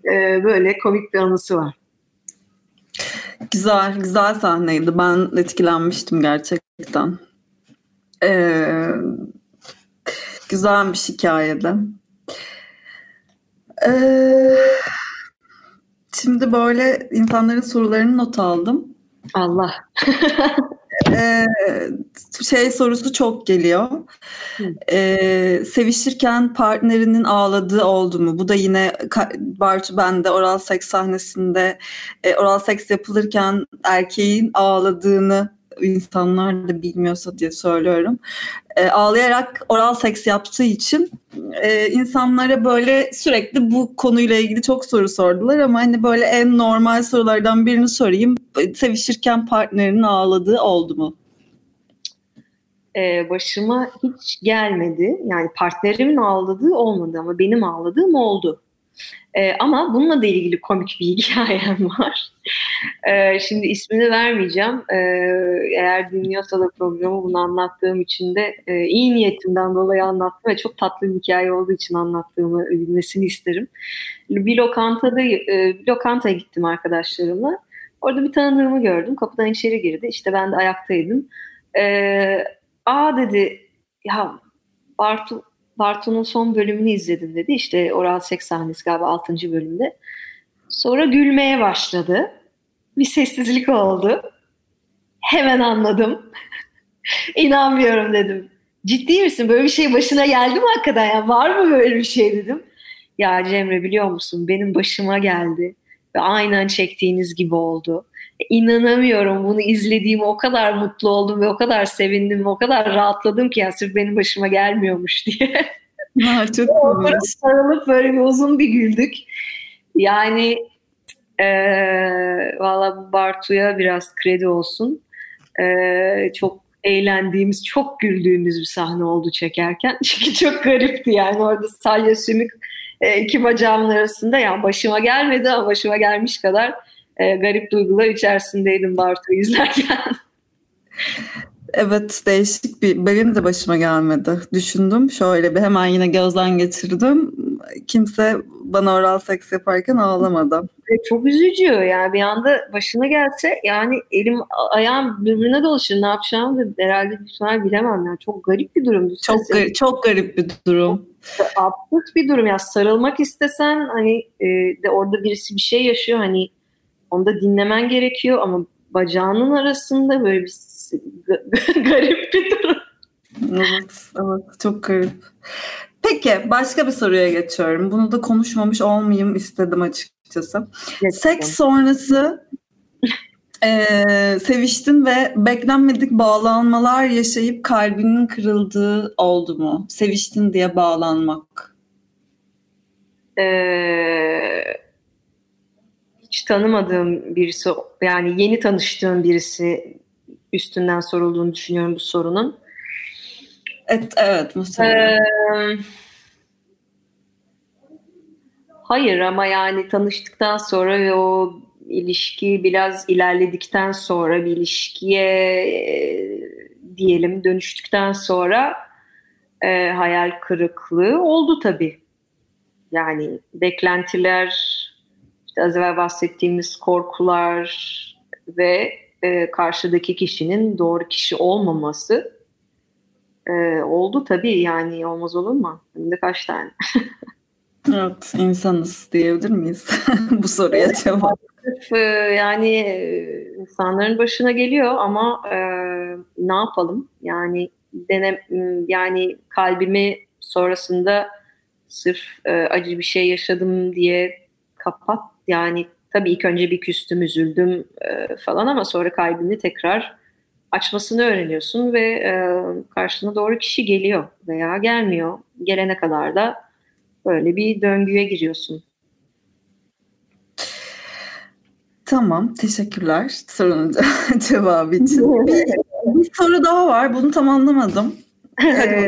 E, böyle komik bir anısı var. Güzel, güzel sahneydi. Ben etkilenmiştim gerçekten. Ee, güzelmiş hikayede. Ee, şimdi böyle insanların sorularını not aldım. Allah. ee, şey sorusu çok geliyor. Ee, sevişirken partnerinin ağladığı oldu mu? Bu da yine Bartu bende oral seks sahnesinde e, oral seks yapılırken erkeğin ağladığını insanlar da bilmiyorsa diye söylüyorum. E, ağlayarak oral seks yaptığı için e, insanlara böyle sürekli bu konuyla ilgili çok soru sordular ama hani böyle en normal sorulardan birini sorayım. Sevişirken partnerinin ağladığı oldu mu? e, başıma hiç gelmedi. Yani partnerimin ağladığı olmadı ama benim ağladığım oldu. E, ama bununla da ilgili komik bir hikayem var. E, şimdi ismini vermeyeceğim. E, eğer dinliyorsa da programı bunu anlattığım için de e, iyi niyetimden dolayı anlattım ve çok tatlı bir hikaye olduğu için anlattığımı bilmesini isterim. Bir lokantada e, bir lokantaya gittim arkadaşlarımla. Orada bir tanıdığımı gördüm. Kapıdan içeri girdi. İşte ben de ayaktaydım. E, Aa dedi ya Bartu Bartu'nun son bölümünü izledim dedi. İşte oral seks sahnesi galiba 6. bölümde. Sonra gülmeye başladı. Bir sessizlik oldu. Hemen anladım. İnanmıyorum dedim. Ciddi misin? Böyle bir şey başına geldi mi hakikaten? Ya var mı böyle bir şey dedim. Ya Cemre biliyor musun benim başıma geldi. Ve aynen çektiğiniz gibi oldu. İnanamıyorum bunu izlediğim o kadar mutlu oldum ve o kadar sevindim ve o kadar rahatladım ki ya sırf benim başıma gelmiyormuş diye. Ha, çok sarılıp böyle bir uzun bir güldük. Yani e, valla Bartu'ya biraz kredi olsun. E, çok eğlendiğimiz, çok güldüğümüz bir sahne oldu çekerken. Çünkü çok garipti yani orada salya sümük e, iki bacağımın arasında yani başıma gelmedi ama başıma gelmiş kadar e, garip duygular içerisindeydim Bartu'yu izlerken. Evet değişik bir benim de başıma gelmedi. Düşündüm şöyle bir hemen yine gözden geçirdim. Kimse bana oral seks yaparken ağlamadı. E, çok üzücü yani bir anda başına gelse yani elim ayağım birbirine dolaşır ne yapacağımı da herhalde bir ihtimal bilemem yani çok garip bir durum. Çok garip, çok garip bir durum. Absürt bir durum ya sarılmak istesen hani e, de orada birisi bir şey yaşıyor hani onu da dinlemen gerekiyor ama bacağının arasında böyle bir garip bir durum. Evet, evet çok garip. Peki başka bir soruya geçiyorum. Bunu da konuşmamış olmayayım istedim açıkçası. Geçtim. Seks sonrası e, seviştin ve beklenmedik bağlanmalar yaşayıp kalbinin kırıldığı oldu mu? Seviştin diye bağlanmak. Eee hiç tanımadığım birisi yani yeni tanıştığım birisi üstünden sorulduğunu düşünüyorum bu sorunun. Evet, evet muhtemelen. Ee, hayır ama yani tanıştıktan sonra ve o ilişki biraz ilerledikten sonra bir ilişkiye e, diyelim dönüştükten sonra e, hayal kırıklığı oldu tabii. Yani beklentiler işte az evvel bahsettiğimiz korkular ve e, karşıdaki kişinin doğru kişi olmaması e, oldu tabii yani olmaz olur mu? Hem de kaç tane. evet insanız diyebilir miyiz bu soruya cevap? E, yani insanların başına geliyor ama e, ne yapalım? Yani denem yani kalbimi sonrasında sırf e, acı bir şey yaşadım diye kapat yani tabii ilk önce bir küstüm, üzüldüm e, falan ama sonra kalbini tekrar açmasını öğreniyorsun ve e, karşına doğru kişi geliyor veya gelmiyor. Gelene kadar da böyle bir döngüye giriyorsun. Tamam, teşekkürler sorunun cevabı için. bir, bir soru daha var, bunu tam anlamadım. Hadi e,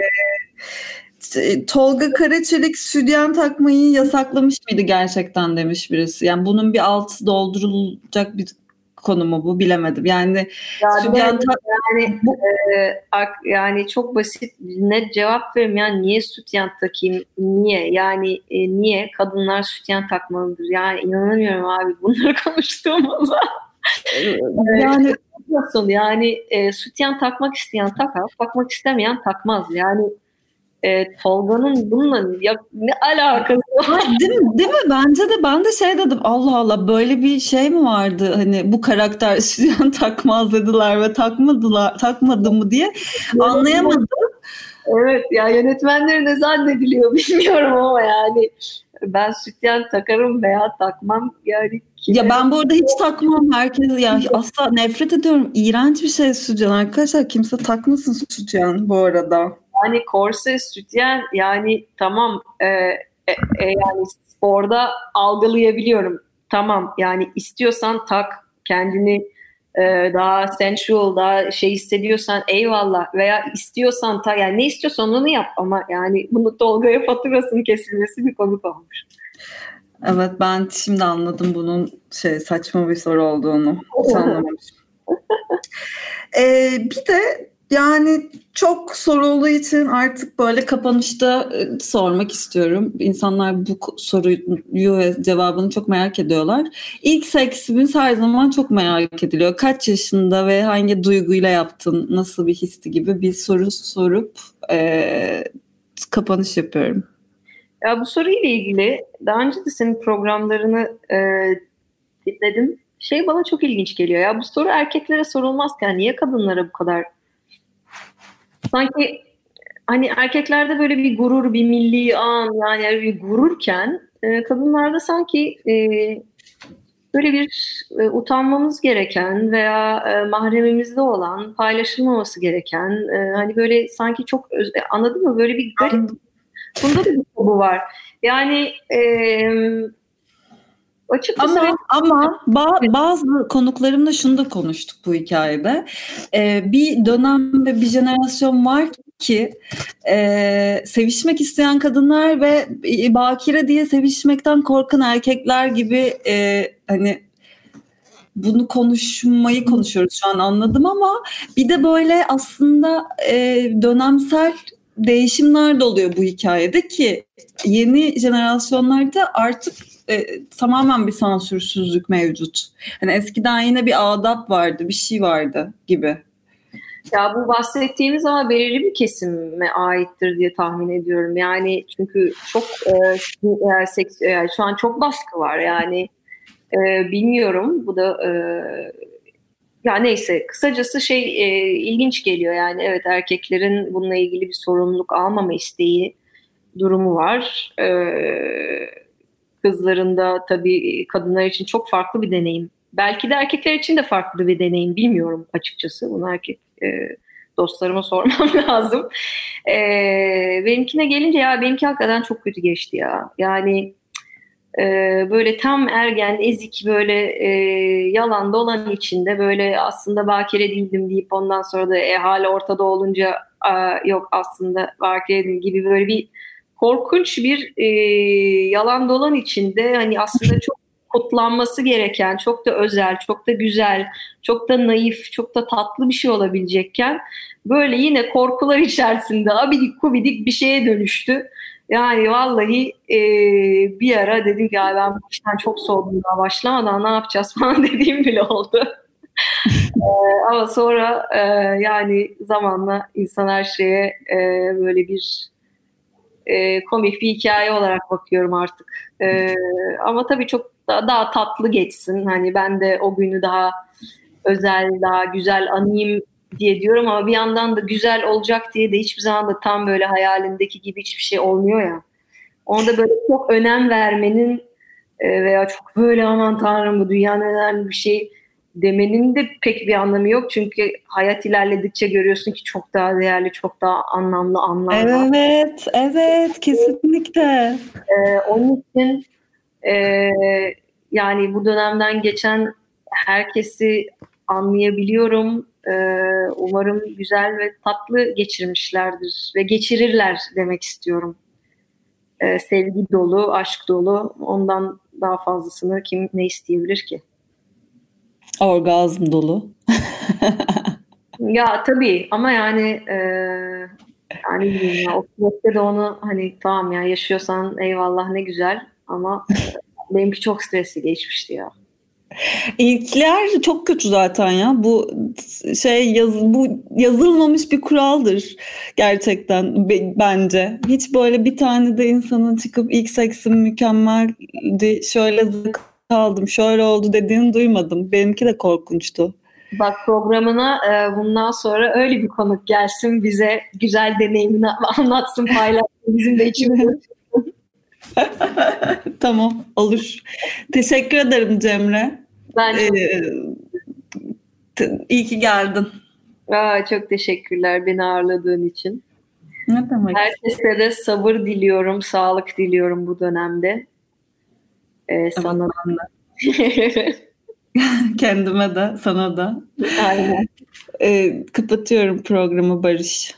Tolga Karaçelik sütyen takmayı yasaklamış mıydı gerçekten demiş birisi. Yani bunun bir altı doldurulacak bir konu mu bu bilemedim. Yani ya sütyen tak yani bu e, yani çok basit net cevap verim. Yani niye sütyen takayım? Niye? Yani e, niye kadınlar sütyen takmalıdır? Yani inanamıyorum abi bunları konuştuğumuza. yani nasıl yani e, sütyen takmak isteyen takar, takmak istemeyen takmaz. Yani e, Tolga'nın bununla ya, ne alakası var? değil mi? Değil mi? Bence de ben de şey dedim Allah Allah böyle bir şey mi vardı hani bu karakter sütyen takmaz dediler ve takmadılar takmadı mı diye anlayamadım. Evet ya yönetmenleri ne zannediliyor bilmiyorum ama yani ben sütyen takarım veya takmam yani ya ben bu arada hiç takmam herkes ya asla nefret ediyorum. İğrenç bir şey sütyen arkadaşlar. Kimse takmasın sütyen bu arada. Yani korse, sütyen yani tamam e, e, e, yani orada algılayabiliyorum. Tamam yani istiyorsan tak kendini e, daha sensual, daha şey hissediyorsan eyvallah veya istiyorsan ta yani ne istiyorsan onu yap ama yani bunu Tolga'ya faturasının kesilmesi bir komik olmuş. Evet ben şimdi anladım bunun şey saçma bir soru olduğunu. Hiç anlamamışım. ee, bir de yani çok sorulduğu için artık böyle kapanışta e, sormak istiyorum. İnsanlar bu soruyu ve cevabını çok merak ediyorlar. İlk seksimiz her zaman çok merak ediliyor. Kaç yaşında ve hangi duyguyla yaptın, nasıl bir histi gibi bir soru sorup e, kapanış yapıyorum. Ya bu soruyla ilgili daha önce de senin programlarını e, dinledim. Şey bana çok ilginç geliyor ya bu soru erkeklere sorulmazken niye kadınlara bu kadar sanki hani erkeklerde böyle bir gurur, bir milli an yani bir gururken e, kadınlarda sanki e, böyle bir e, utanmamız gereken veya e, mahremimizde olan, paylaşılmaması gereken e, hani böyle sanki çok öz, e, anladın mı? Böyle bir garip bunda da bir tabu var. Yani e, Açıkçası ama ama ba- bazı konuklarımla şunu da konuştuk bu hikayede. Ee, bir dönem ve bir jenerasyon var ki e, sevişmek isteyen kadınlar ve bakire diye sevişmekten korkan erkekler gibi e, hani bunu konuşmayı konuşuyoruz şu an anladım ama bir de böyle aslında e, dönemsel değişimler de oluyor bu hikayede ki yeni jenerasyonlarda artık e, tamamen bir sansürsüzlük mevcut. Hani eskiden yine bir adap vardı, bir şey vardı gibi. Ya bu bahsettiğimiz ama belirli bir kesime aittir diye tahmin ediyorum. Yani çünkü çok e, e, seks, e, şu an çok baskı var. Yani e, bilmiyorum. Bu da e, ya neyse kısacası şey e, ilginç geliyor. Yani evet erkeklerin bununla ilgili bir sorumluluk almama isteği durumu var. Eee kızlarında tabii kadınlar için çok farklı bir deneyim. Belki de erkekler için de farklı bir deneyim bilmiyorum açıkçası. Bunu erkek e, dostlarıma sormam lazım. E, benimkine gelince ya benimki hakikaten çok kötü geçti ya. Yani e, böyle tam ergen, ezik böyle e, yalan dolan içinde böyle aslında bakire değildim deyip ondan sonra da e, hala ortada olunca a, yok aslında bakire değilim gibi böyle bir korkunç bir e, yalan dolan içinde hani aslında çok kutlanması gereken, çok da özel, çok da güzel, çok da naif, çok da tatlı bir şey olabilecekken böyle yine korkular içerisinde abidik kubidik bir şeye dönüştü. Yani vallahi e, bir ara dedim ya ben bu işten çok soğudum daha başlamadan ne yapacağız falan dediğim bile oldu. e, ama sonra e, yani zamanla insan her şeye e, böyle bir e, komik bir hikaye olarak bakıyorum artık. E, ama tabii çok daha, daha tatlı geçsin. Hani ben de o günü daha özel, daha güzel anayım diye diyorum ama bir yandan da güzel olacak diye de hiçbir zaman da tam böyle hayalindeki gibi hiçbir şey olmuyor ya. Onda böyle çok önem vermenin e, veya çok böyle aman tanrım bu dünyanın önemli bir şey demenin de pek bir anlamı yok. Çünkü hayat ilerledikçe görüyorsun ki çok daha değerli, çok daha anlamlı anlar var. Evet, evet kesinlikle. Ee, onun için e, yani bu dönemden geçen herkesi anlayabiliyorum. Ee, umarım güzel ve tatlı geçirmişlerdir ve geçirirler demek istiyorum. Ee, sevgi dolu, aşk dolu. Ondan daha fazlasını kim ne isteyebilir ki? Orgazm dolu. ya tabii ama yani e, yani bilmiyorum ya, o süreçte de onu hani tamam ya yaşıyorsan eyvallah ne güzel ama benimki çok stresli geçmişti ya. İlkler çok kötü zaten ya. Bu şey yaz, bu yazılmamış bir kuraldır gerçekten bence. Hiç böyle bir tane de insanın çıkıp ilk seksim mükemmeldi, şöyle kaldım, şöyle oldu dediğini duymadım. Benimki de korkunçtu. Bak programına e, bundan sonra öyle bir konuk gelsin bize güzel deneyimini anlatsın, paylaşsın. Bizim de içimiz tamam olur. Teşekkür ederim Cemre. Ben ee, iyi ki geldin. Aa, çok teşekkürler beni ağırladığın için. Ne demek? Herkese de sabır diliyorum, sağlık diliyorum bu dönemde. Ee, sana Kendime de, sana da. Aynen. Ee, kapatıyorum programı Barış.